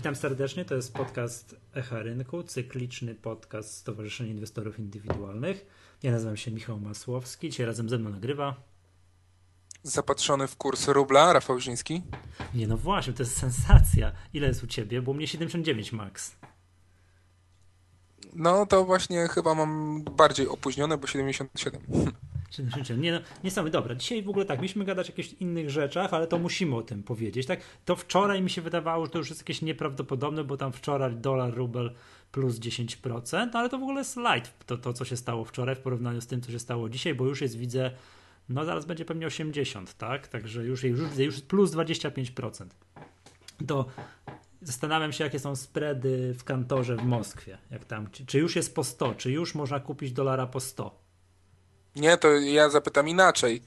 Witam serdecznie, to jest podcast Echa Rynku, cykliczny podcast Stowarzyszenia Inwestorów Indywidualnych. Ja nazywam się Michał Masłowski, dzisiaj razem ze mną nagrywa. Zapatrzony w kurs rubla, Rafał Żyński. Nie, no właśnie, to jest sensacja. Ile jest u ciebie? Bo u mnie 79 max. No to właśnie chyba mam bardziej opóźnione, bo 77. 77. Nie, no, niesamowite. Dobra, dzisiaj w ogóle tak, mieliśmy gadać o jakichś innych rzeczach, ale to musimy o tym powiedzieć, tak? To wczoraj mi się wydawało, że to już jest jakieś nieprawdopodobne, bo tam wczoraj dolar, rubel plus 10%, ale to w ogóle jest light, to, to co się stało wczoraj w porównaniu z tym, co się stało dzisiaj, bo już jest, widzę, no zaraz będzie pewnie 80, tak? Także już, już, już plus 25%. To zastanawiam się, jakie są spready w kantorze w Moskwie. Jak tam, czy, czy już jest po 100, czy już można kupić dolara po 100? Nie, to ja zapytam inaczej.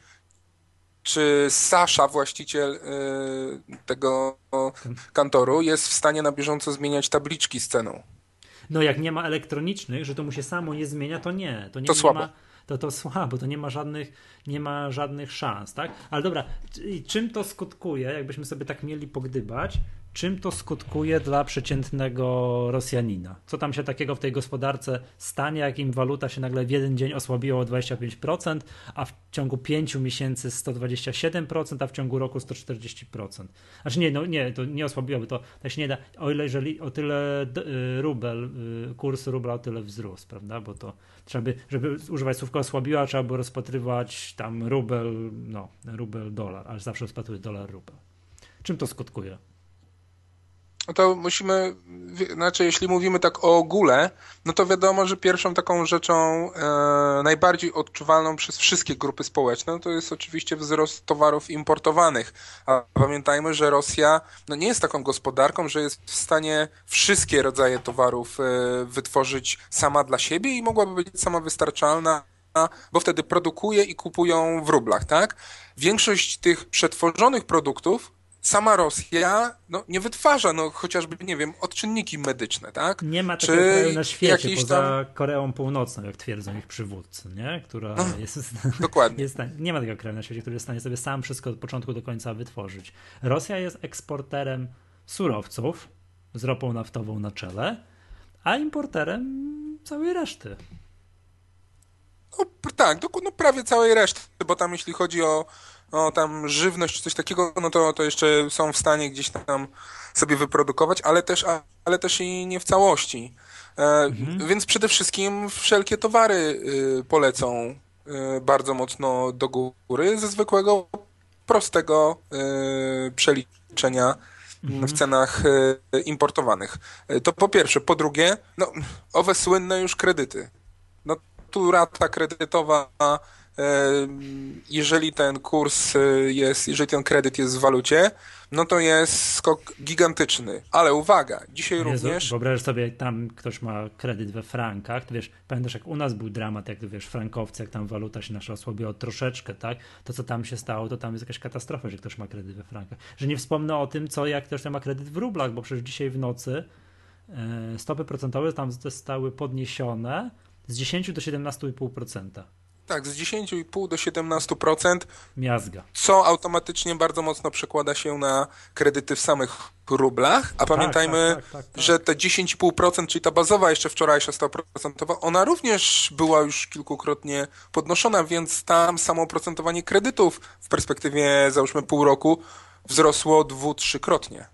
Czy Sasza, właściciel y, tego kantoru, jest w stanie na bieżąco zmieniać tabliczki z ceną? No jak nie ma elektronicznych, że to mu się samo nie zmienia, to nie. To, nie, to nie słabo. Ma, to to słabo, to nie ma żadnych, nie ma żadnych szans, tak? Ale dobra, czym to skutkuje, jakbyśmy sobie tak mieli pogdybać, czym to skutkuje dla przeciętnego Rosjanina? Co tam się takiego w tej gospodarce stanie, jak im waluta się nagle w jeden dzień osłabiła o 25%, a w ciągu 5 miesięcy 127%, a w ciągu roku 140%. Znaczy nie, no nie, to nie osłabiłoby, to tak się nie da, o ile jeżeli o tyle rubel, y, kurs rubla o tyle wzrósł, prawda, bo to trzeba by, żeby używać słówka osłabiła, trzeba by rozpatrywać tam rubel, no, rubel, dolar, ale zawsze rozpatrywać dolar, rubel. Czym to skutkuje? No to musimy, znaczy jeśli mówimy tak o ogóle, no to wiadomo, że pierwszą taką rzeczą e, najbardziej odczuwalną przez wszystkie grupy społeczne no to jest oczywiście wzrost towarów importowanych. A pamiętajmy, że Rosja no nie jest taką gospodarką, że jest w stanie wszystkie rodzaje towarów e, wytworzyć sama dla siebie i mogłaby być sama wystarczalna bo wtedy produkuje i kupują w rublach, tak? Większość tych przetworzonych produktów sama Rosja no, nie wytwarza, no chociażby, nie wiem, odczynniki medyczne, tak? Nie ma takiego kraju na świecie poza tam... Koreą Północną, jak twierdzą ich przywódcy, nie? Która no, jest, dokładnie. Jest, nie ma takiego kraju na świecie, który jest w stanie sobie sam wszystko od początku do końca wytworzyć. Rosja jest eksporterem surowców z ropą naftową na czele, a importerem całej reszty. No tak, no prawie całej reszty, bo tam jeśli chodzi o o tam żywność czy coś takiego, no to, to jeszcze są w stanie gdzieś tam sobie wyprodukować, ale też, ale też i nie w całości. E, mhm. Więc przede wszystkim wszelkie towary y, polecą y, bardzo mocno do góry ze zwykłego, prostego y, przeliczenia mhm. w cenach importowanych. To po pierwsze. Po drugie, no, owe słynne już kredyty. No tu rata kredytowa jeżeli ten kurs y, jest, jeżeli ten kredyt jest w walucie, no to jest skok gigantyczny. Ale uwaga, dzisiaj Jezu, również... Wyobraź sobie, tam ktoś ma kredyt we frankach, to wiesz, pamiętasz jak u nas był dramat, jak wiesz, frankowcy, jak tam waluta się nasza osłabiła troszeczkę, tak? To co tam się stało, to tam jest jakaś katastrofa, że ktoś ma kredyt we frankach. Że nie wspomnę o tym, co jak ktoś ma kredyt w rublach, bo przecież dzisiaj w nocy e, stopy procentowe tam zostały podniesione z 10 do 17,5%. Tak, z 10,5 do 17%. Miazga. Co automatycznie bardzo mocno przekłada się na kredyty w samych rublach. A tak, pamiętajmy, tak, tak, tak, tak. że te 10,5%, czyli ta bazowa jeszcze wczorajsza 100%, ona również była już kilkukrotnie podnoszona, więc tam samo oprocentowanie kredytów w perspektywie załóżmy pół roku wzrosło dwu, trzykrotnie.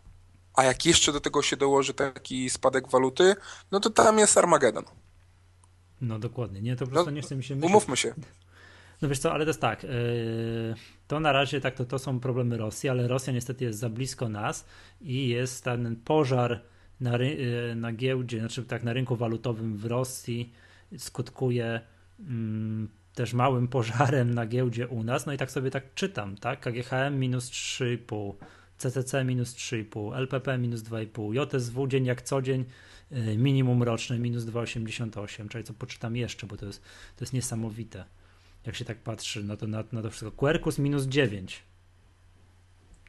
A jak jeszcze do tego się dołoży taki spadek waluty, no to tam jest Armagedon. No dokładnie, nie, to po prostu no, nie chcę mi się myśleć. Umówmy się. No wiesz co, ale to jest tak, yy, to na razie tak, to, to są problemy Rosji, ale Rosja niestety jest za blisko nas i jest ten pożar na, yy, na giełdzie, znaczy tak na rynku walutowym w Rosji skutkuje mm, też małym pożarem na giełdzie u nas, no i tak sobie tak czytam, tak, KGHM minus 3,5, CCC minus 3,5, LPP minus 2,5, JSW dzień jak co dzień minimum roczne minus 2,88, czyli co poczytam jeszcze, bo to jest, to jest niesamowite. Jak się tak patrzy na to, na, na to wszystko. Quercus minus 9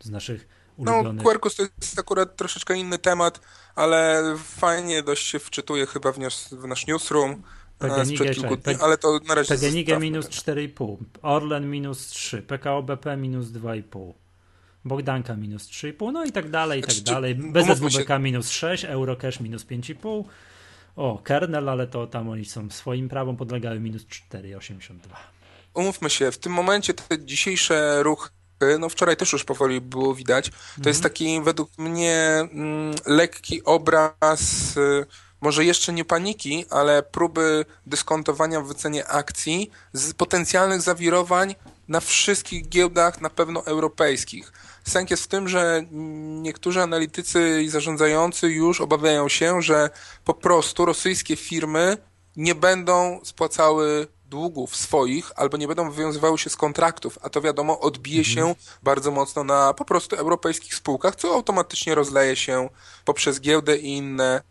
z naszych no, ulubionych. No, Quercus to jest akurat troszeczkę inny temat, ale fajnie dość się wczytuje chyba w, w nasz newsroom. PGNiG, kilku dni, ale to na razie minus 4,5, Orlen minus 3, PKO BP minus 2,5. Bogdanka minus 3,5, no i tak dalej, i tak znaczy, dalej. Się... minus 6, Eurocash minus 5,5. O, kernel, ale to tam oni są swoim prawom podlegały minus 4,82. Umówmy się, w tym momencie te dzisiejsze ruchy no wczoraj też już powoli było widać. To mhm. jest taki według mnie mm, lekki obraz, y, może jeszcze nie paniki, ale próby dyskontowania w wycenie akcji z potencjalnych zawirowań na wszystkich giełdach, na pewno europejskich. Sęk jest w tym, że niektórzy analitycy i zarządzający już obawiają się, że po prostu rosyjskie firmy nie będą spłacały długów swoich albo nie będą wywiązywały się z kontraktów, a to wiadomo odbije mhm. się bardzo mocno na po prostu europejskich spółkach, co automatycznie rozleje się poprzez giełdę i inne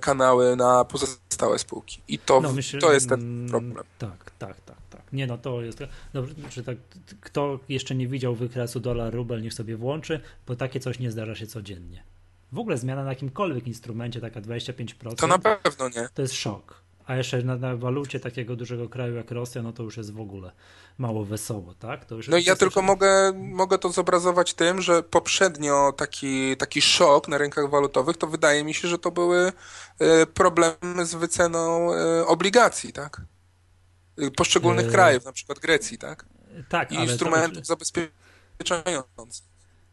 kanały na pozostałe spółki. I to, no, myślę, to jest ten mm, problem. Tak, tak, tak. tak. Nie no, to jest. Dobrze, czy tak, kto jeszcze nie widział wykresu dolar rubel, niech sobie włączy, bo takie coś nie zdarza się codziennie. W ogóle zmiana na jakimkolwiek instrumencie, taka 25%. To na pewno nie. To jest szok. A jeszcze na, na, walucie takiego dużego kraju jak Rosja, no to już jest w ogóle mało wesoło, tak? No ja tylko mogę, mogę to zobrazować tym, że poprzednio taki, taki szok na rynkach walutowych, to wydaje mi się, że to były e, problemy z wyceną e, obligacji, tak? Poszczególnych e... krajów, na przykład Grecji, tak? Tak, I instrumentów to... zabezpieczających.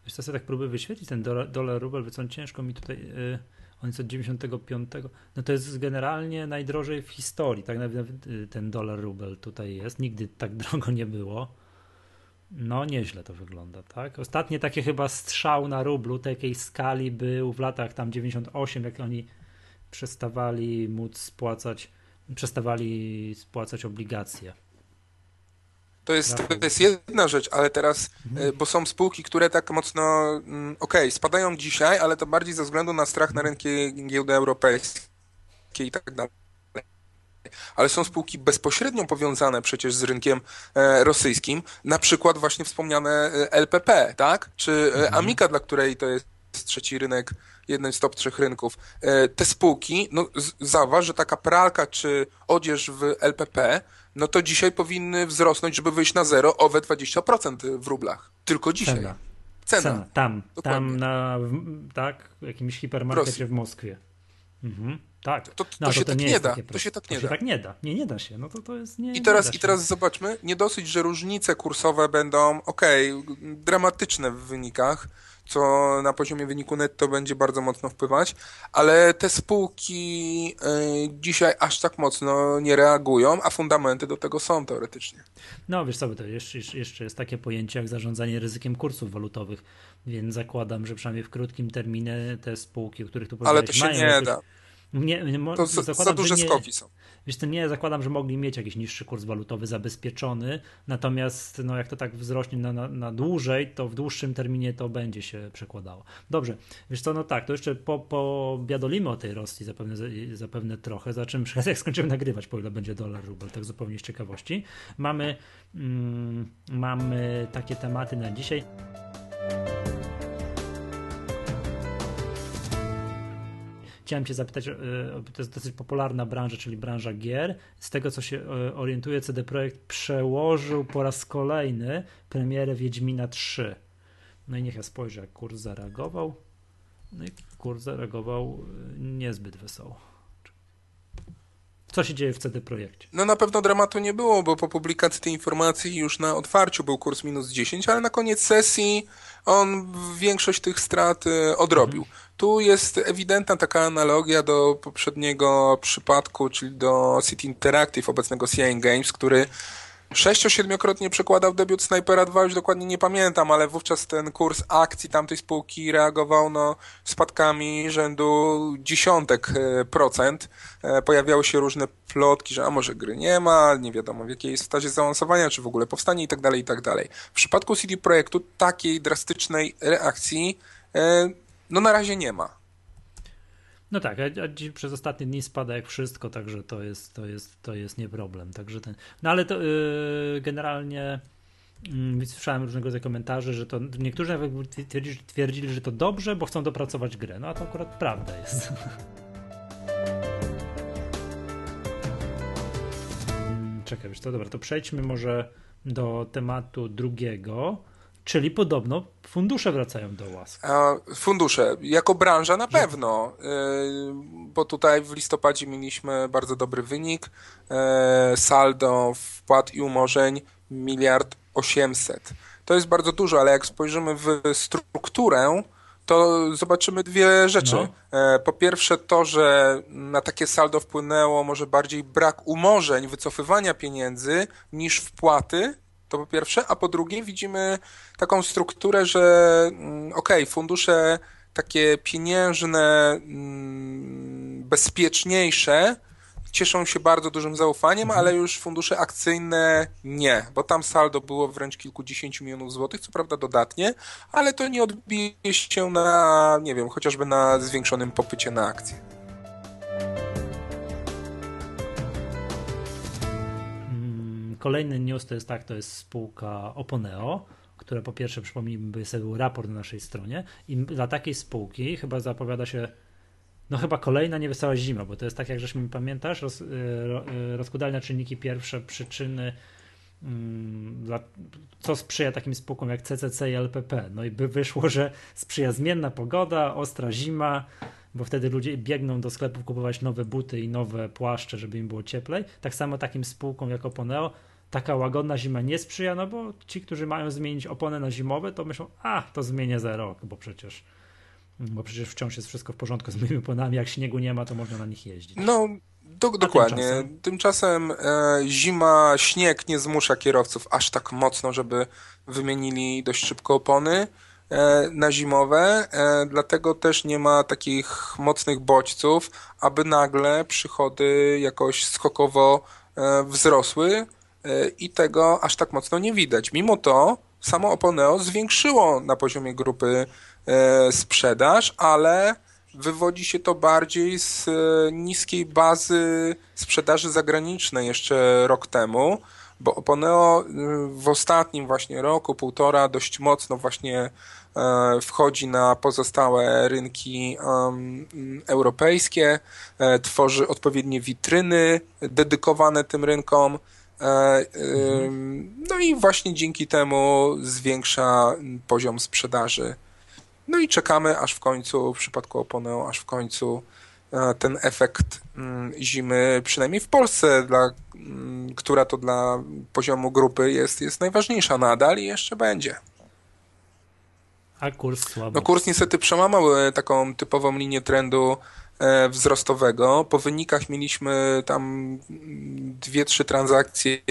Wiesz co, sobie tak próbuję wyświetlić ten dolar, dolar rubel, co ciężko mi tutaj... Yy on jest od 95. No to jest generalnie najdrożej w historii. Tak nawet y, ten dolar rubel tutaj jest. Nigdy tak drogo nie było. No nieźle to wygląda, tak? Ostatnie takie chyba strzał na rublu takiej skali był w latach tam 98, jak oni przestawali móc spłacać, przestawali spłacać obligacje. To jest, to jest jedna rzecz, ale teraz, mhm. E, bo są spółki, które tak mocno, mm, okej, okay, spadają dzisiaj, ale to bardziej ze względu na strach na rynki giełdy europejskie i tak dalej. Ale są spółki bezpośrednio powiązane przecież z rynkiem e, rosyjskim, na przykład właśnie wspomniane e, LPP, tak? Czy mhm. Amica, dla której to jest trzeci rynek, jeden z top trzech rynków. Te spółki, no zauważ, że taka pralka czy odzież w LPP no to dzisiaj powinny wzrosnąć, żeby wyjść na zero, owe 20% w rublach. Tylko dzisiaj. Cena. Cena. Cena. Tam, Dokładnie. tam na, tak, w jakimś hipermarkecie Rosji. w Moskwie. Mhm. Tak. To, to, no, to, się tak nie da. To się tak nie to da. Się tak nie da. Nie, nie da się. No to, to jest nie, I teraz, I teraz zobaczmy, nie dosyć, że różnice kursowe będą, okej, okay, dramatyczne w wynikach, co na poziomie wyniku netto będzie bardzo mocno wpływać, ale te spółki y, dzisiaj aż tak mocno nie reagują, a fundamenty do tego są teoretycznie. No wiesz co, to jeszcze, jeszcze jest takie pojęcie jak zarządzanie ryzykiem kursów walutowych, więc zakładam, że przynajmniej w krótkim terminie te spółki, o których tu powiedziałeś, Ale to się nie jakieś... da. Nie, nie, to zakładam, za duże nie, skoki są. Wiesz, to nie zakładam, że mogli mieć jakiś niższy kurs walutowy zabezpieczony, natomiast no, jak to tak wzrośnie na, na, na dłużej, to w dłuższym terminie to będzie się przekładało. Dobrze, wiesz co, no tak, to jeszcze po, po biadolimy o tej Rosji zapewne, zapewne trochę, zobaczymy jak skończymy nagrywać, po ile będzie dolar rubel, tak zupełnie z ciekawości. Mamy, mm, mamy takie tematy na dzisiaj. Chciałem Cię zapytać, e, to jest dosyć popularna branża, czyli branża gier. Z tego, co się e, orientuje, CD Projekt przełożył po raz kolejny premierę Wiedźmina 3. No i niech ja spojrzę, jak kurs zareagował. No i kurs zareagował e, niezbyt wesoło. Co się dzieje w CD Projekcie? No na pewno dramatu nie było, bo po publikacji tej informacji już na otwarciu był kurs minus 10, ale na koniec sesji on większość tych strat odrobił. Mhm. Tu jest ewidentna taka analogia do poprzedniego przypadku, czyli do City Interactive, obecnego CI Games, który sześcio-siedmiokrotnie przekładał debiut Snipera 2, już dokładnie nie pamiętam, ale wówczas ten kurs akcji tamtej spółki reagował no, spadkami rzędu dziesiątek e, procent. E, pojawiały się różne plotki, że a może gry nie ma, nie wiadomo w jakiej jest stadzie zaawansowania, czy w ogóle powstanie i tak dalej, i tak. W przypadku CD Projektu takiej drastycznej reakcji e, no na razie nie ma. No tak, a, a przez ostatnie dni spada jak wszystko, także to jest, to jest, to jest nie problem. Także ten, no ale to yy, generalnie yy, słyszałem różnego rodzaju komentarze, że to niektórzy nawet twierdzili, twierdzili, że to dobrze, bo chcą dopracować grę. No a to akurat prawda jest. Mm, czekaj, wiesz to dobra, to przejdźmy może do tematu drugiego Czyli podobno fundusze wracają do łask. Fundusze, jako branża na pewno, y, bo tutaj w listopadzie mieliśmy bardzo dobry wynik, y, saldo wpłat i umorzeń miliard osiemset. To jest bardzo dużo, ale jak spojrzymy w strukturę, to zobaczymy dwie rzeczy. No. E, po pierwsze to, że na takie saldo wpłynęło może bardziej brak umorzeń, wycofywania pieniędzy niż wpłaty, to po pierwsze, a po drugie widzimy taką strukturę, że mm, okej, okay, fundusze takie pieniężne, mm, bezpieczniejsze, cieszą się bardzo dużym zaufaniem, mhm. ale już fundusze akcyjne nie, bo tam saldo było wręcz kilkudziesięciu milionów złotych, co prawda dodatnie, ale to nie odbije się na, nie wiem, chociażby na zwiększonym popycie na akcje. Kolejny news to jest tak, to jest spółka Oponeo, która po pierwsze, przypomnijmy, sobie był raport na naszej stronie i dla takiej spółki chyba zapowiada się no chyba kolejna niewesoła zima, bo to jest tak, jak żeśmy pamiętasz, roz, y, y, czynniki pierwsze, przyczyny, mm, dla, co sprzyja takim spółkom jak CCC i LPP. No i by wyszło, że sprzyja zmienna pogoda, ostra zima, bo wtedy ludzie biegną do sklepów kupować nowe buty i nowe płaszcze, żeby im było cieplej. Tak samo takim spółkom jak Oponeo taka łagodna zima nie sprzyja, no bo ci, którzy mają zmienić opony na zimowe, to myślą, a to zmienię za rok, bo przecież bo przecież wciąż jest wszystko w porządku z moimi oponami. Jak śniegu nie ma, to można na nich jeździć. No, do, dokładnie. Tymczasem, tymczasem e, zima, śnieg nie zmusza kierowców aż tak mocno, żeby wymienili dość szybko opony e, na zimowe, e, dlatego też nie ma takich mocnych bodźców, aby nagle przychody jakoś skokowo e, wzrosły i tego aż tak mocno nie widać. Mimo to samo Oponeo zwiększyło na poziomie grupy E, sprzedaż, ale wywodzi się to bardziej z e, niskiej bazy sprzedaży zagranicznej jeszcze rok temu, bo Oponeo e, w ostatnim właśnie roku, półtora dość mocno właśnie wchodzi na pozostałe rynki europejskie, tworzy odpowiednie witryny dedykowane tym rynkom. No i właśnie dzięki temu zwiększa poziom sprzedaży no i czekamy, aż w końcu, w przypadku Oponeo, aż w końcu e, ten efekt mm, zimy, przynajmniej w Polsce, dla, mm, która to dla poziomu grupy jest, jest najważniejsza nadal i jeszcze będzie. A kurs słabo. No kurs niestety przełamał e, taką typową linię trendu e, wzrostowego. Po wynikach mieliśmy tam dwie, trzy transakcje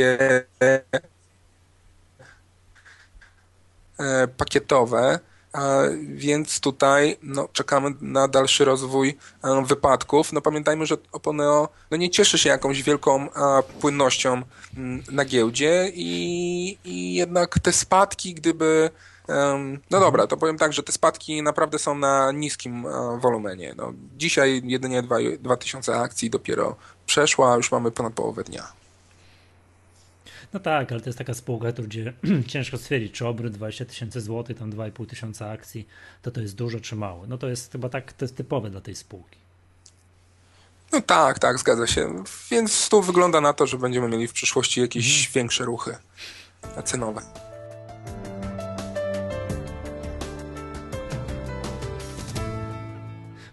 pakietowe więc tutaj no, czekamy na dalszy rozwój e, wypadków. No pamiętajmy, że Oponeo no, nie cieszy się jakąś wielką płynnością mm, na giełdzie i, i jednak te spadki, gdyby no mhm. dobra, to powiem tak, że te spadki naprawdę są na niskim e, wolumenie. No, dzisiaj jedynie 2000 akcji dopiero przeszła, a już mamy ponad połowę dnia. No tak, ale to jest taka spółka, gdzie ciężko stwierdzić, czy obrót 20 tysięcy złotych, tam 2,5 tysiąca akcji, to to jest dużo czy mało. No to jest chyba tak, to jest typowe dla tej spółki. No tak, tak, zgadza się. Więc tu wygląda na to, że będziemy mieli w przyszłości jakieś mhm. większe ruchy cenowe.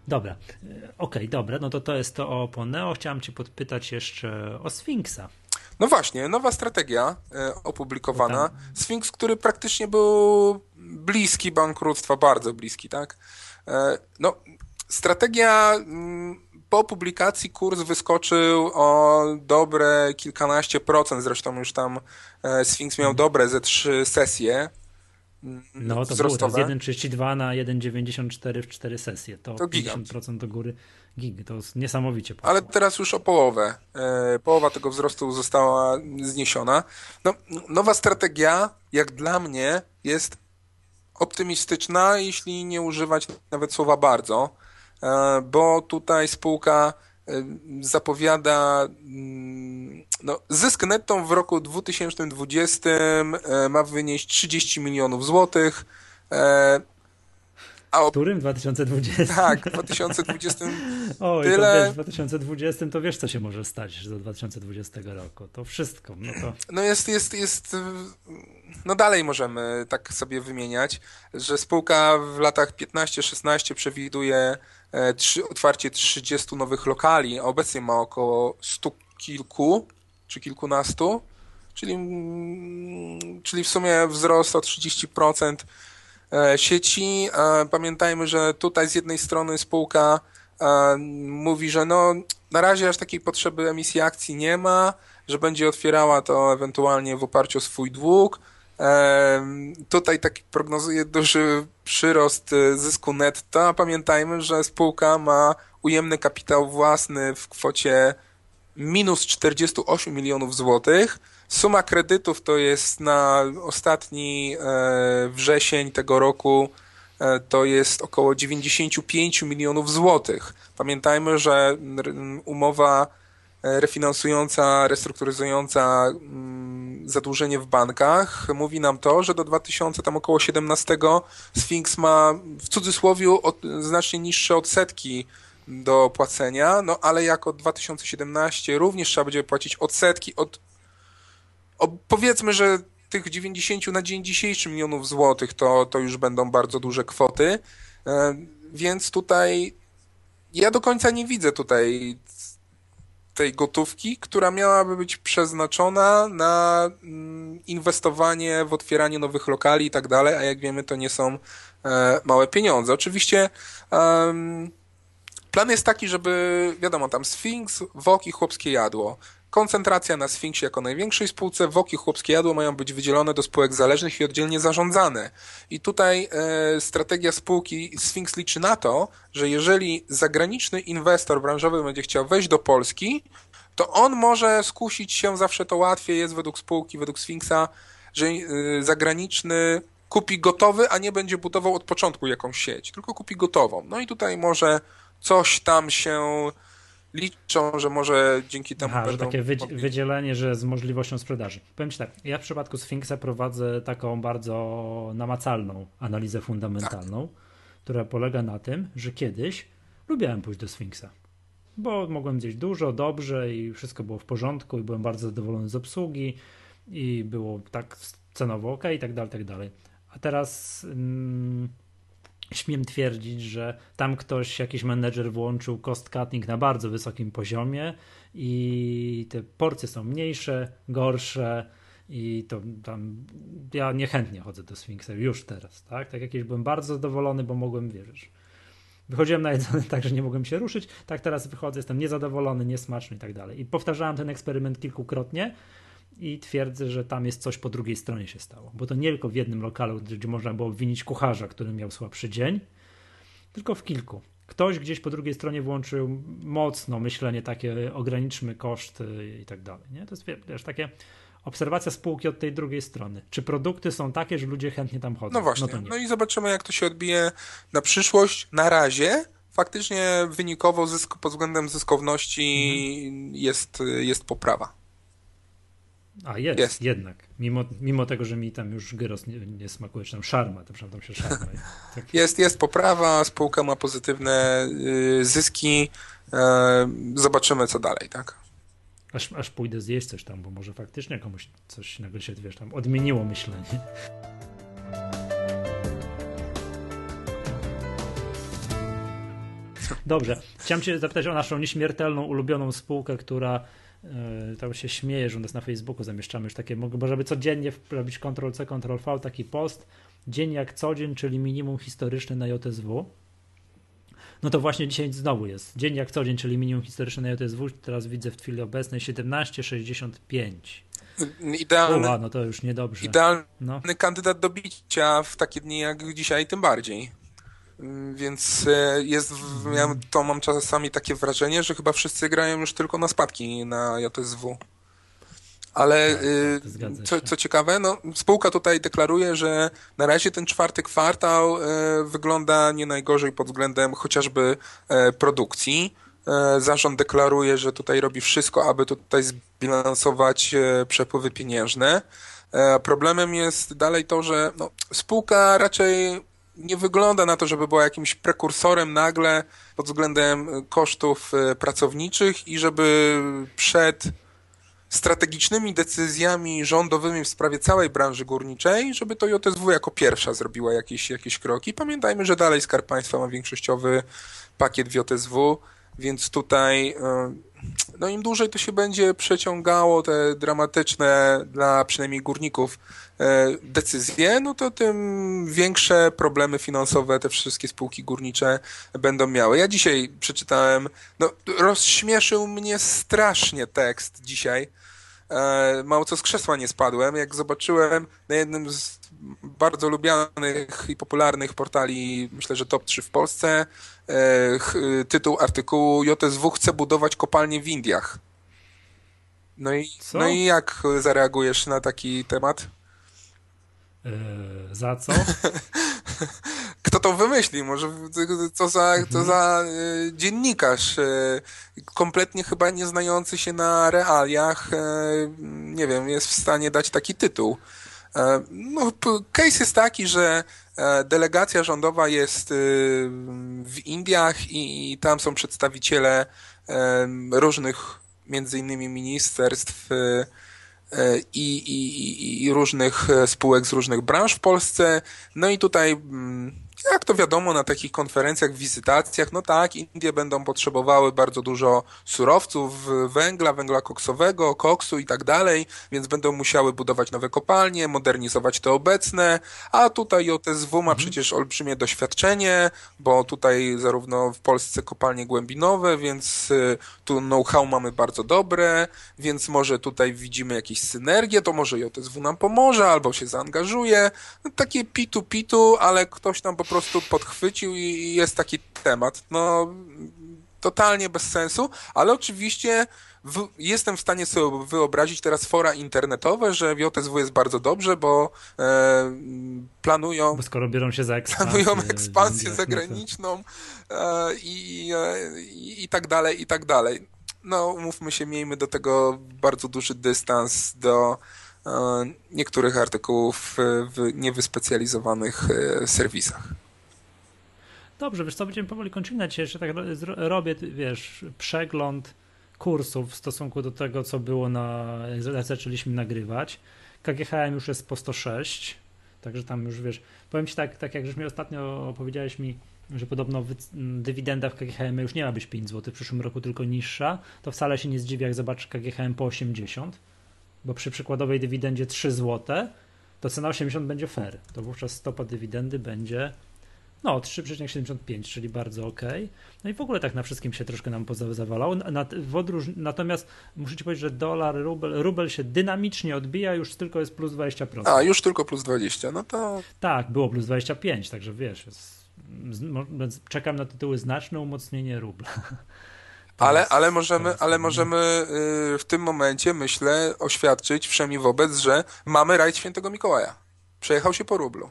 Dobra, e, okej, okay, dobra, no to to jest to o Poneo. Chciałem cię podpytać jeszcze o Sfinksa. No właśnie, nowa strategia e, opublikowana. Sphinx, który praktycznie był bliski bankructwa, bardzo bliski, tak? E, no, strategia mm, po publikacji kurs wyskoczył o dobre kilkanaście procent, zresztą już tam Sphinx miał mhm. dobre ze trzy sesje. No to wzrostowe. było z 1,32 na 1,94 w cztery sesje. To, to 50% do góry gig, to jest niesamowicie. Poszło. Ale teraz już o połowę. E, połowa tego wzrostu została zniesiona. No, nowa strategia, jak dla mnie, jest optymistyczna, jeśli nie używać nawet słowa bardzo, e, bo tutaj spółka zapowiada mm, no, zysk netto w roku 2020 ma wynieść 30 milionów złotych. A o... W którym? 2020? Tak, w 2020 Oj, tyle... to wiesz, w 2020 to wiesz, co się może stać do 2020 roku. To wszystko. No, to... no jest, jest, jest... No dalej możemy tak sobie wymieniać, że spółka w latach 15-16 przewiduje e, otwarcie 30 nowych lokali, a obecnie ma około 100 kilku czy kilkunastu, czyli, mm, czyli w sumie wzrost o 30% e, sieci. E, pamiętajmy, że tutaj z jednej strony spółka mówi, że no na razie aż takiej potrzeby emisji akcji nie ma, że będzie otwierała to ewentualnie w oparciu o swój dług. Tutaj taki prognozuje duży przyrost zysku netto, a pamiętajmy, że spółka ma ujemny kapitał własny w kwocie minus 48 milionów złotych. Suma kredytów to jest na ostatni e, wrzesień tego roku e, to jest około 95 milionów złotych. Pamiętajmy, że umowa refinansująca, restrukturyzująca mm, zadłużenie w bankach. Mówi nam to, że do 2000 tam około 17 Sphinx ma w cudzysłowie znacznie niższe odsetki do płacenia, no ale jako 2017 również trzeba będzie płacić odsetki od powiedzmy, że tych 90 na dzień dzisiejszy milionów złotych to, to już będą bardzo duże kwoty, e, więc tutaj ja do końca nie widzę tutaj tej gotówki, która miałaby być przeznaczona na mm, inwestowanie w otwieranie nowych lokali i tak dalej, a jak wiemy to nie są e, małe pieniądze. Oczywiście Plan jest taki, żeby, wiadomo, tam Sfinks, WOK Chłopskie Jadło. Koncentracja na Sfinksie jako największej spółce, WOK i Chłopskie Jadło mają być wydzielone do spółek zależnych i oddzielnie zarządzane. I tutaj e, strategia spółki Sphinx liczy na to, że jeżeli zagraniczny inwestor branżowy będzie chciał wejść do Polski, to on może skusić się, zawsze to łatwiej jest według spółki, według Sfinksa, że e, zagraniczny kupi gotowy, a nie będzie budował od początku jakąś sieć, tylko kupi gotową. No i tutaj może coś tam się liczą, że może dzięki temu Aha, będą... że takie wydzi wydzielenie, że z możliwością sprzedaży. Powiem Ci tak, ja w przypadku Sphinxa prowadzę taką bardzo namacalną analizę fundamentalną, tak. która polega na tym, że kiedyś lubiałem pójść do Sphinxa, bo mogłem gdzieś dużo, dobrze i wszystko było w porządku i byłem bardzo zadowolony z obsługi i było tak cenowo ok i tak dalej, tak dalej. A teraz... Mm, śmiem twierdzić, że tam ktoś, jakiś menedżer włączył cost cutting na bardzo wysokim poziomie i te porcje są mniejsze, gorsze i to tam ja niechętnie chodzę do Sphinxa już teraz, tak? Tak jakieś byłem bardzo zadowolony, bo mogłem, wierzyć. Wychodziłem na jedzenie tak, że nie mogłem się ruszyć, tak teraz wychodzę, jestem niezadowolony, niesmaczny i tak dalej. I powtarzałem ten eksperyment kilkukrotnie, i twierdzę, że tam jest coś po drugiej stronie się stało. Bo to nie tylko w jednym lokalu, gdzie można było obwinić kucharza, który miał słabszy dzień, tylko w kilku. Ktoś gdzieś po drugiej stronie włączył mocno myślenie takie, ograniczmy koszty i tak dalej. Nie? To jest wiesz, takie obserwacja spółki od tej drugiej strony. Czy produkty są takie, że ludzie chętnie tam chodzą? No właśnie. No, no i zobaczymy, jak to się odbije na przyszłość. Na razie faktycznie wynikowo zysk, pod względem zyskowności mhm. jest, jest poprawa. A jest, jest, jednak. Mimo, mimo tego, że mi tam już gyros nie, nie smakuje, czy tam szarma, to tam się szarma. Tak. Jest, jest poprawa, spółka ma pozytywne y, zyski. Y, zobaczymy, co dalej, tak? Aż, aż pójdę zjeść coś tam, bo może faktycznie komuś coś nagle się, wiesz, tam odmieniło myślenie. Dobrze. Chciałem cię zapytać o naszą nieśmiertelną, ulubioną spółkę, która E, tam się śmieje, że u nas na Facebooku zamieszczamy już takie, bo żeby codziennie robić Ctrl-C, Ctrl-V, taki post, dzień jak co dzień, czyli minimum historyczny na JSW. No to właśnie dzisiaj znowu jest. Dzień jak co dzień, czyli minimum historyczne na JSW. Teraz widzę w chwili obecnej 17,65. Idealny, Uła, no to już niedobrze. Idealny no. kandydat do bicia w takie dni jak dzisiaj, tym bardziej. Więc e, jest, ja to mam czasami takie wrażenie, że chyba wszyscy grają już tylko na spadki na JSW. Ale tak, y, co, co, ciekawe, no, spółka tutaj deklaruje, że na razie ten czwarty kwartał e, wygląda nie najgorzej pod względem chociażby e, produkcji. Zarząd deklaruje, że tutaj robi wszystko, aby tutaj zbilansować przepływy pieniężne. Problemem jest dalej to, że no, spółka raczej nie wygląda na to, żeby była jakimś prekursorem nagle pod względem kosztów e, pracowniczych i żeby przed strategicznymi decyzjami rządowymi w sprawie całej branży górniczej, żeby to JSW jako pierwsza zrobiła jakieś, jakieś kroki. Pamiętajmy, że dalej Skarb Państwa ma większościowy pakiet w JSW, więc tutaj e, no im dłużej to się będzie przeciągało, te dramatyczne dla przynajmniej górników e, decyzje, no to tym większe problemy finansowe te wszystkie spółki górnicze będą miały. Ja dzisiaj przeczytałem, no rozśmieszył mnie strasznie tekst dzisiaj, e, mało co z krzesła nie spadłem, jak zobaczyłem na jednym z bardzo lubianych i popularnych portali, myślę, że top 3 w Polsce, e, tytuł artykułu JSW chce budować kopalnię w Indiach. No i, no i jak zareagujesz na taki temat? Yy, za co? Kto to wymyśli? Może co za, co za y, dziennikarz, y, kompletnie chyba nie znający się na realiach, nie wiem, jest w stanie dać taki tytuł. E, no, case jest taki, że e, delegacja rządowa jest y, w Indiach i tam są przedstawiciele różnych, między innymi ministerstw e, i, i, i różnych spółek z różnych branż w Polsce. No i tutaj mm, jak to wiadomo na takich konferencjach, wizytacjach, no tak, Indie będą potrzebowały bardzo dużo surowców, węgla, węgla koksowego, koksu i tak dalej, więc będą musiały budować nowe kopalnie, modernizować te obecne, a tutaj JSW ma mhm. przecież olbrzymie doświadczenie, bo tutaj zarówno w Polsce kopalnie głębinowe, więc y, tu know-how mamy bardzo dobre, więc może tutaj widzimy jakieś synergie, to może JSW nam pomoże, albo się zaangażuje. No, takie pitu-pitu, ale ktoś tam po prostu podchwycił i jest taki temat. No, totalnie bez sensu, ale oczywiście w, jestem w stanie sobie wyobrazić teraz fora internetowe, że w JSW jest bardzo dobrze, bo e, planują... Bo skoro biorą się za ekspansję... Planują ekspansję zagraniczną e, i, e, i, i tak dalej, i tak dalej. No, umówmy się, miejmy do tego bardzo duży dystans do niektórych artykułów w niewyspecjalizowanych e, serwisach. Dobrze, wiesz co, będziemy powoli kończyć. Jeszcze tak robię, wiesz, przegląd kursów w stosunku do tego, co było na, jak zaczęliśmy nagrywać. KGHM już jest po 106, także tam już wiesz, powiem Ci tak, tak jak żeś mi ostatnio powiedziałeś mi, że podobno dywidenda w KGHM już nie ma być 5 zł w przyszłym roku, tylko niższa, to wcale się nie zdziwię, jak zobaczysz KGHM po 80, bo przy przykładowej dywidendzie 3 zł, to cena 80 będzie fair, to wówczas stopa dywidendy będzie no, 3,75, czyli bardzo ok. No i w ogóle tak na wszystkim się troszkę nam zawalało. odróż... Natomiast muszę Ci powiedzieć, że dolar, rubel, rubel się dynamicznie odbija, już tylko jest plus 20%. A, już tylko plus 20, no to... Tak, było plus 25, także wiesz, jest... czekam na tytuły znaczne umocnienie rubla. Ale, ale możemy, ale możemy y, w tym momencie, myślę, oświadczyć wszemi wobec, że mamy rajd świętego Mikołaja. Przejechał się po rublu.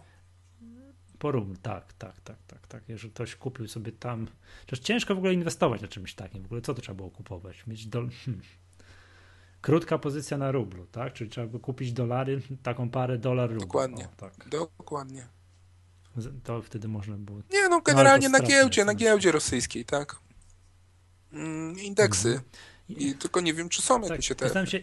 Po rubl, tak, tak, tak, tak, tak. Jeżeli ktoś kupił sobie tam. Przecież ciężko w ogóle inwestować na czymś takim. W ogóle co to trzeba było kupować? Mieć do... Hmm. Krótka pozycja na rublu, tak? Czyli trzeba by kupić dolary, taką parę dolar rublu. Dokładnie. O, tak. Dokładnie. To wtedy można było. Nie, no, no generalnie no, na giełdzie, na giełdzie rosyjskiej, tak. Mm, indeksy. Mhm. I tylko nie wiem, czy są tak, jakieś te. Się,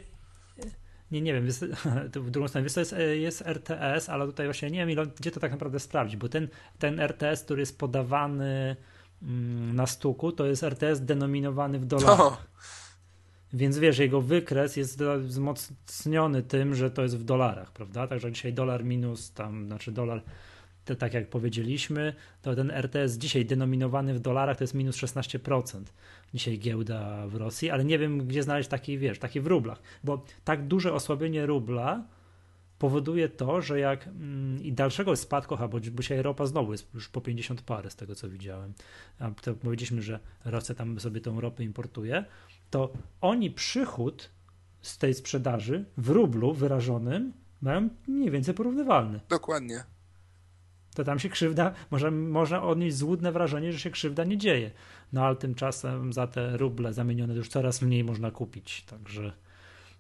nie, nie wiem, jest, w drugą stronę, jest, e, jest RTS, ale tutaj właśnie nie wiem, gdzie to tak naprawdę sprawdzić, bo ten, ten RTS, który jest podawany mm, na stuku, to jest RTS denominowany w dolarach. Oh. Więc wiesz, jego wykres jest wzmocniony tym, że to jest w dolarach, prawda? Także dzisiaj dolar minus tam, znaczy dolar to tak jak powiedzieliśmy, to ten RTS dzisiaj denominowany w dolarach to jest minus 16%. Dzisiaj giełda w Rosji, ale nie wiem, gdzie znaleźć taki, wiesz, taki w rublach, bo tak duże osłabienie rubla powoduje to, że jak mm, i dalszego spadku, bo, dzisiaj ropa znowu jest już po 50 parę z tego co widziałem, a to powiedzieliśmy, że Rosja tam sobie tą ropę importuje, to oni przychód z tej sprzedaży w rublu wyrażonym mają mniej więcej porównywalny. Dokładnie to tam się krzywda, może, można odnieść złudne wrażenie, że się krzywda nie dzieje. No ale tymczasem za te ruble zamienione już coraz mniej można kupić, także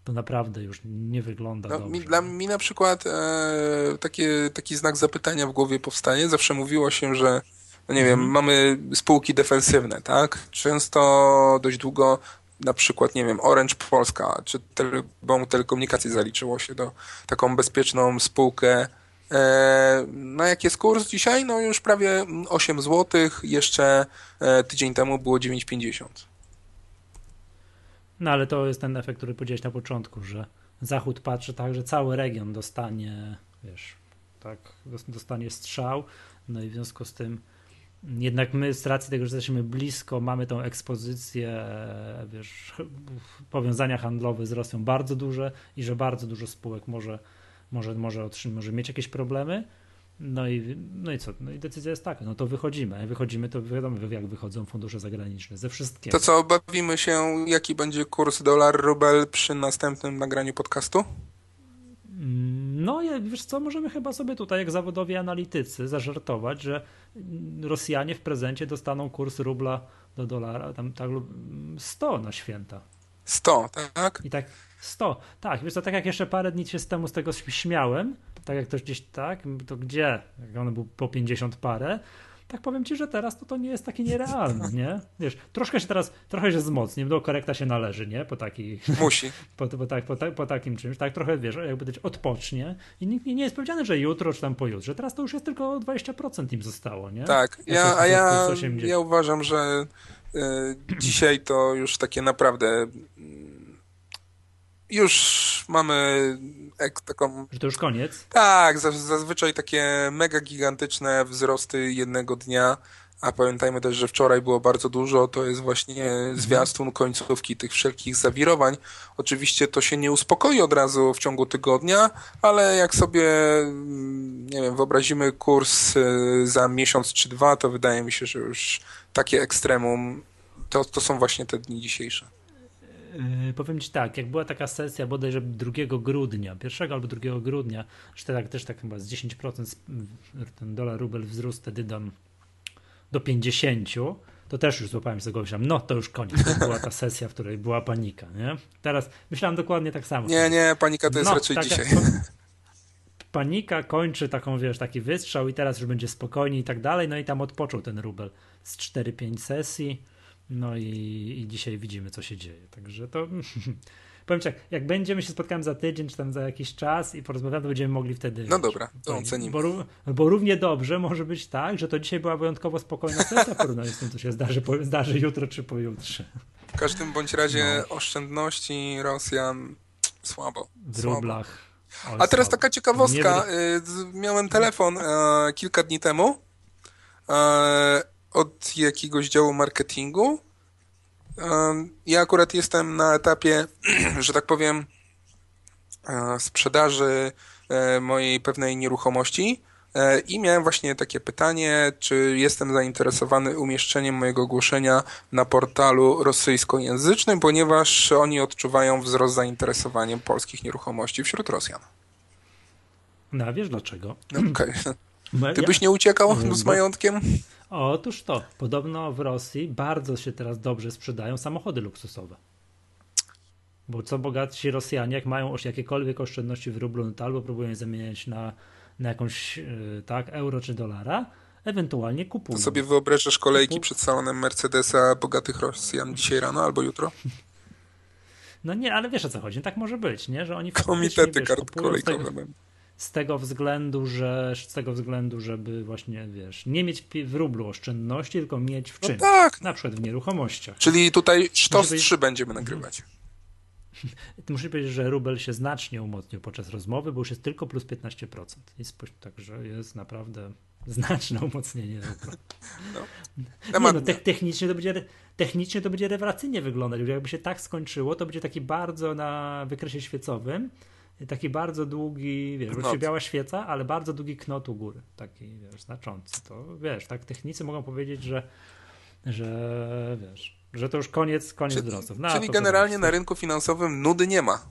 to naprawdę już nie wygląda no, dobrze. Mi, dla mnie na przykład e, takie, taki znak zapytania w głowie powstanie. Zawsze mówiło się, że no nie mhm. wiem, mamy spółki defensywne, tak? Często dość długo na przykład, nie wiem, Orange Polska czy Telebom Telekomunikacji zaliczyło się do taką bezpieczną spółkę. E, na jaki jest kurs dzisiaj? No już prawie 8 zł, jeszcze e, tydzień temu było 9,50. No ale to jest ten efekt, który powiedziałeś na początku, że Zachód patrzy tak, że cały region dostanie, wiesz, tak, dostanie strzał, no i w związku z tym jednak my z racji tego, że jesteśmy blisko, mamy tą ekspozycję, wiesz, powiązania handlowe z Rosją bardzo duże i że bardzo dużo spółek może, może, może, może mieć jakieś problemy. No i, no i co? No i decyzja jest taka, no to wychodzimy. Jak wychodzimy, to wiadomo, jak wychodzą fundusze zagraniczne, ze wszystkiego. To co, bawimy się, jaki będzie kurs dolar-rubel przy następnym nagraniu podcastu? No, wiesz co, możemy chyba sobie tutaj, jak zawodowi analitycy, zażartować, że Rosjanie w prezencie dostaną kurs rubla do dolara, tam tak 100 na święta. 100, tak? I tak 100. Tak, wiesz co, tak jak jeszcze parę dni się z temu z tego śmiałem, tak jak ktoś gdzieś tak, to gdzie? Jak on był po 50 parę, tak powiem ci, że teraz to, to nie jest takie nierealne, nie? Wiesz, troszkę się teraz, trochę się wzmocni, bo korekta się należy, nie? Po takiej... Musi. Po, po, tak, po, po, takim czymś, tak trochę, wiesz, jakby być odpocznie i nikt nie jest powiedziane, że jutro czy tam pojutrze, teraz to już jest tylko 20% im zostało, nie? Tak, ja, a ja, ja uważam, że y, dzisiaj to już takie naprawdę y, już mamy taką... Że to już koniec? Tak, zazwyczaj takie mega gigantyczne wzrosty jednego dnia, a pamiętajmy też, że wczoraj było bardzo dużo, to jest właśnie zwiastun końcówki tych wszelkich zawirowań. Oczywiście to się nie uspokoi od razu w ciągu tygodnia, ale jak sobie, mm, nie wiem, wyobrazimy kurs y, za miesiąc czy dwa, to wydaje mi się, że już takie ekstremum to, to są właśnie te dni dzisiejsze. Yy, powiem Ci tak, jak była taka sesja bodajże 2 grudnia, 1 albo 2 grudnia, że tak, też tak chyba z 10% ten dolar rubel wzrósł wtedy do, do 50, to też już złapałem z tego myślałem, no to już koniec, to była ta sesja, w której była panika, nie? Teraz myślałem dokładnie tak samo. Nie, nie, panika to jest no, raczej taka, dzisiaj. Panika kończy taką, wiesz, taki wystrzał i teraz już będzie spokojnie i tak dalej, no i tam odpoczął ten rubel z 4-5 sesji, no i, i dzisiaj widzimy, co się dzieje. Także to powiem ci, jak, będziemy się spotkamy za tydzień, czy tam za jakiś czas i porozmawiamy, to będziemy mogli wtedy. No dobra, to ocenimy. Bo, bo, równie dobrze może być tak, że to dzisiaj była wyjątkowo spokojna sesja porównaniu z tym, co się zdarzy, po, zdarzy jutro czy pojutrze. W każdym bądź razie no. oszczędności Rosjan słabo. W słabo. rublach. A teraz taka ciekawostka. Nie... Miałem telefon e, kilka dni temu. E, od jakiegoś działu marketingu. Ja akurat jestem na etapie, że tak powiem, e, sprzedaży e, mojej pewnej nieruchomości e, i miałem właśnie takie pytanie, czy jestem zainteresowany umieszczeniem mojego ogłoszenia na portalu rosyjskojęzycznym, ponieważ oni odczuwają wzrost zainteresowaniem polskich nieruchomości wśród Rosjan. No a wiesz dlaczego? Okay. Ty byś nie uciekał z majątkiem? Otóż to, podobno w Rosji bardzo się teraz dobrze sprzedają samochody luksusowe. Bo co bogatsi Rosjanie, jak mają jakiekolwiek oszczędności w rublu, no to albo próbują je zamieniać na, na jakąś e, tak, euro czy dolara, ewentualnie kupują. To sobie wyobrażasz kolejki przed salonem Mercedesa bogatych Rosjan dzisiaj rano albo jutro? No nie, ale wiesz o co chodzi, tak może być, nie? Że oni Komitety kart kolejkowe z tego względu, że z tego względu, żeby właśnie, wiesz, nie mieć w rublu oszczędności, tylko mieć w czym? No tak. Na przykład w nieruchomościach. Czyli tutaj sztos 3 będziemy nagrywać. Muszę powiedzieć, że rubel się znacznie umocnił podczas rozmowy, bo już jest tylko plus 15%. Jest, także jest naprawdę znaczne umocnienie rubla. No. Nie, no, te, technicznie, to będzie, technicznie to będzie rewelacyjnie wyglądać. Jakby się tak skończyło, to będzie taki bardzo na wykresie świecowym taki bardzo długi, wiesz, knot. biała świeca, ale bardzo długi knot u góry, taki, wiesz, znaczący. To, wiesz, tak technicy mogą powiedzieć, że, że wiesz, że to już koniec, koniec czyli, wzrostów. No, czyli generalnie na rynku finansowym nudy nie ma.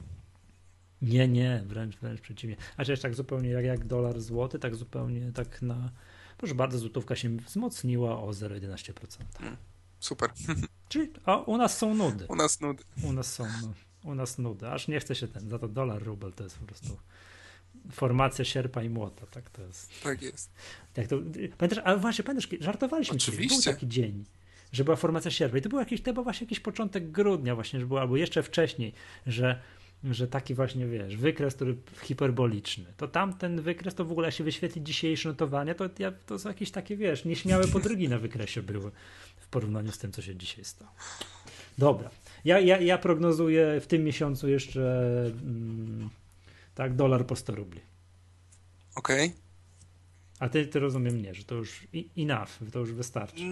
Nie, nie, wręcz, wręcz przeciwnie. A jeszcze tak zupełnie jak, jak dolar złoty, tak zupełnie tak na, proszę bardzo, złotówka się wzmocniła o 0,11%. Hmm, super. Czyli o, u nas są nudy. U nas nudy. U nas są, no. U nas nuda, aż nie chce się ten, za to dolar, rubel to jest po prostu formacja sierpa i młota, tak to jest. Tak jest. Jak to, pamiętasz, ale właśnie, pamiętasz, żartowaliśmy Oczywiście. Kiedyś, był taki dzień, że była formacja sierpa i to był jakiś, to był właśnie jakiś początek grudnia właśnie, że był, albo jeszcze wcześniej, że że taki właśnie, wiesz, wykres, który hiperboliczny, to tamten wykres, to w ogóle się wyświetli dzisiejsze notowania, to, ja, to są jakieś takie, wiesz, nieśmiałe podrygi na wykresie były w porównaniu z tym, co się dzisiaj stało. Dobra. Ja, ja, ja prognozuję w tym miesiącu jeszcze mm, tak, dolar po 100 rubli. Okej. Okay. A ty, ty rozumiem nie, że to już enough, to już wystarczy.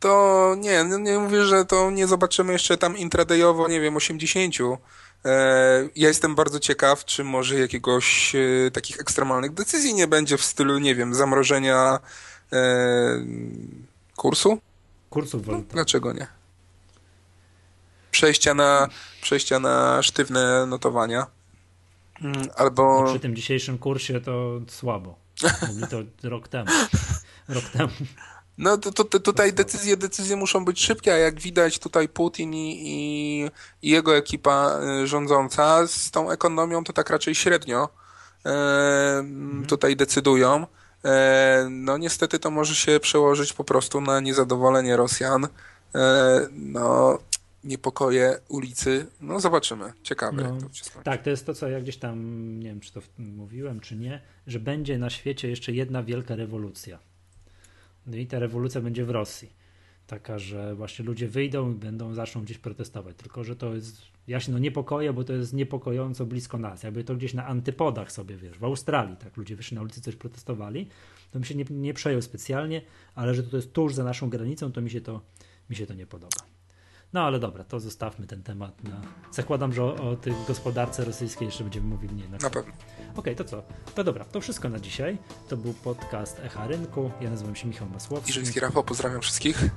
To nie, no nie mówię, że to nie zobaczymy jeszcze tam intradayowo, nie wiem, 80. E, ja jestem bardzo ciekaw, czy może jakiegoś e, takich ekstremalnych decyzji nie będzie w stylu, nie wiem, zamrożenia e, kursu? Kursu waluty. No, dlaczego nie? Przejścia na, przejścia na sztywne notowania. Mm, albo... No przy tym dzisiejszym kursie to słabo. Mogli to rok temu. Rok temu. No to, to, to tutaj decyzje, decyzje muszą być szybkie, a jak widać tutaj Putin i, i, i jego ekipa y, rządząca z tą ekonomią to tak raczej średnio e, mhm. tutaj decydują. E, no niestety to może się przełożyć po prostu na niezadowolenie Rosjan. E, no niepokoje ulicy. No zobaczymy. Ciekawe. No, to tak, to jest to, co ja gdzieś tam, nie wiem, czy to mówiłem, czy nie, że będzie na świecie jeszcze jedna wielka rewolucja. No i ta rewolucja będzie w Rosji. Taka, że właśnie ludzie wyjdą i będą, zaczną gdzieś protestować. Tylko, że to jest, ja się no niepokoję, bo to jest niepokojąco blisko nas. Jakby to gdzieś na antypodach sobie, wiesz, w Australii, tak, ludzie wyszli na ulicy, coś protestowali, to mi się nie, nie przejął specjalnie, ale że to jest tuż za naszą granicą, to mi się to, mi się to nie podoba. No ale dobra, to zostawmy ten temat na. Zakładam, że o, o tych gospodarce rosyjskiej jeszcze będziemy mówili nie na, na pewno. Okej, okay, to co? To dobra, to wszystko na dzisiaj. To był podcast Echa Rynku. Ja nazywam się Michał Masłowski. Iżyński Rafał, pozdrawiam wszystkich.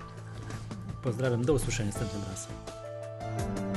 Pozdrawiam, do usłyszenia następnym razem.